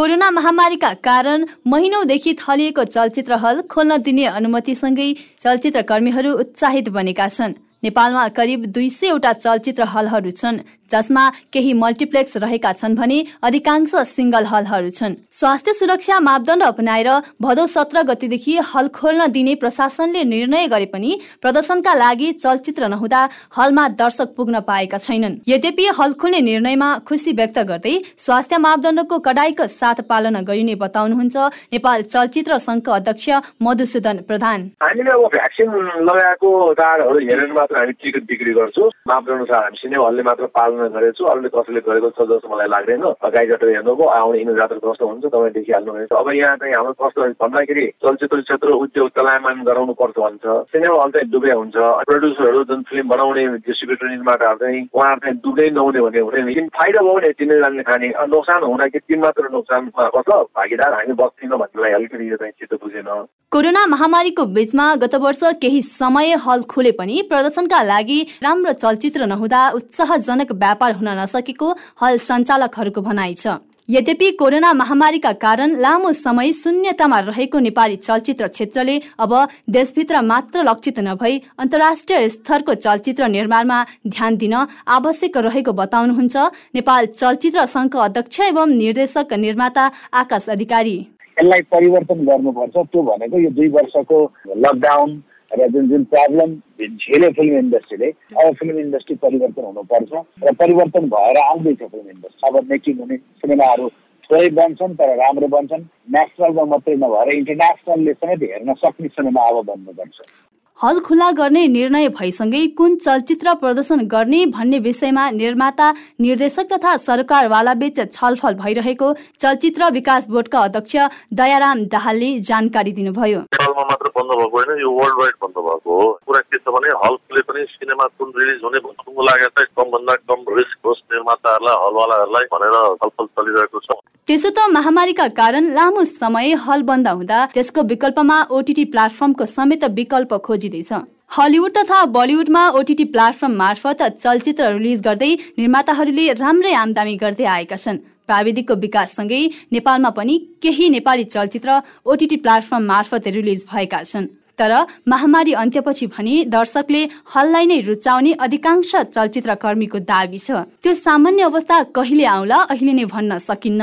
Corona महामारीका कारण महिनौदेखि थलिएको चलचित्र हल खोल्न दिने अनुमतिसँगै चलचित्र कर्मीहरू उत्साहित बनेका छन्। नेपालमा करिब दुई सयवटा चलचित्र हलहरू छन् जसमा केही मल्टिप्लेक्स रहेका छन् भने अधिकांश सिंगल हलहरू छन्। स्वास्थ्य सुरक्षा मापदण्ड अपनाएर भदौ सत्र गतिदेखि हल खोल्न दिने प्रशासनले निर्णय गरे पनि प्रदर्शनका लागि चलचित्र नहुँदा हलमा दर्शक पुग्न पाएका छैनन्। यद्यपि हल खोल्ने निर्णयमा खुसी व्यक्त गर्दै स्वास्थ्य मापदण्डको कडाईको साथ पालना गरिने बताउनुहुन्छ नेपाल चलचित्र संघका अध्यक्ष मधुसूदन प्रधान। हामीले अब भ्याक्सिन लगाएको मात्र हामी टिकट बिक्री गर्छौँ। मापदण्ड छ हामी हलले मात्र पालना आलोचना गरेको छु अरूले कसैले गरेको छ जस्तो मलाई लाग्दैन। गाई जात्रा हेर्नुभयो आउने हिँड्ने जात्रा कस्तो हुन्छ तपाईँ देखिहाल्नुहुनेछ अब यहाँ चाहिँ हाम्रो कस्तो भन्दाखेरि चलचित्र क्षेत्र उद्योग चलायमान गराउनु पर्छ भन्छ। सिनेमा हल चाहिँ डुबे हुन्छ। प्रड्युसरहरू जुन फिल्म बनाउने डिस्ट्रिब्युटर निर्माताहरू चाहिँ उहाँहरू चाहिँ डुबै नहुने भन्ने हुँदैन। किन फाइदा भयो भने तिनीहरूले खाने। नोक्सान हुँदा कि तिन मात्र नोक्सान कस्तो भागीदार हामी बस्दैनौँ भन्नेलाई अलिकति यो चाहिँ चित्त बुझेन। कोरोना महामारीको बीचमा गत वर्ष केही समय हल खुले पनि प्रदर्शनका लागि राम्रो चलचित्र नहुँदा उत्साहजनक व्यापार हुन नसकेको हल सञ्चालकहरूको भनाइ छ। यद्यपि कोरोना महामारीका कारण लामो समय शून्यतामा रहेको नेपाली चलचित्र क्षेत्रले अब देशभित्र मात्र लक्षित नभई अन्तर्राष्ट्रिय स्तरको चलचित्र निर्माणमा ध्यान दिन आवश्यक रहेको बताउनुहुन्छ नेपाल चलचित्र संघको अध्यक्ष एवं निर्देशक निर्माता आकाश अधिकारी। यसलाई परिवर्तन गर्नुपर्छ। त्यो भनेको यो दुई वर्षको लकडाउन र जुन जुन प्रब्लम झेल्यो फिल्म इन्डस्ट्रीले अब फिल्म इन्डस्ट्री परिवर्तन हुनुपर्छ र परिवर्तन भएर आउँदैछ फिल्म इन्डस्ट्री अब मेकिङ हुने सिनेमाहरू थोरै बन्छन् तर राम्रो बन्छन् नेसनलमा मात्रै नभएर इन्टरनेसनलले समेत हेर्न सक्ने सिनेमा अब बन्नुपर्छ हल खुला गर्ने निर्णय भइसँगै कुन चलचित्र प्रदर्शन गर्ने भन्ने विषयमा निर्माता निर्देशक तथा सरकारवाला बीच छलफल भइरहेको चलचित्र विकास बोर्डका अध्यक्ष दयाराम दाहालले जानकारी दिनुभयो। मात्र बन्द भएको होइन यो वर्ल्ड वाइड बन्द भएको हो। कुरा के छ भने हलले पनि सिनेमा कुन रिलिज हुने भन्नुको लागि चाहिँ कमभन्दा कम रिस्क होस् निर्माताहरूलाई हलवालाहरूलाई भनेर छलफल चलिरहेको छ। त्यसो त महामारीका कारण लामो समय हल बन्द हुँदा त्यसको विकल्पमा ओटिटी प्लेटफर्मको समेत विकल्प खोजिँदैछ हलिउड तथा बलिउडमा ओटिटी प्लेटफर्म मार्फत चलचित्र रिलिज गर्दै निर्माताहरूले राम्रै आमदामी गर्दै आएका छन्। प्राविधिकको विकाससँगै नेपालमा पनि केही नेपाली चलचित्र ओटिटी प्लेटफर्म मार्फत रिलिज भएका छन्। तर महामारी अन्त्यपछि भने दर्शकले हललाई नै रुचाउने अधिकांश चलचित्र कर्मीको दावी छ। त्यो सामान्य अवस्था कहिले आउला अहिले नै भन्न सकिन्न।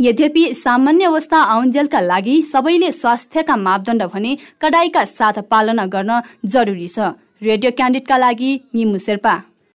यद्यपि सामान्य अवस्था आउन्जेलका लागि सबैले स्वास्थ्यका मापदण्ड भने कडाईका साथ पालना गर्न जरुरी छ। रेडियो क्यान्डिडका लागि मिमु शेर्पा।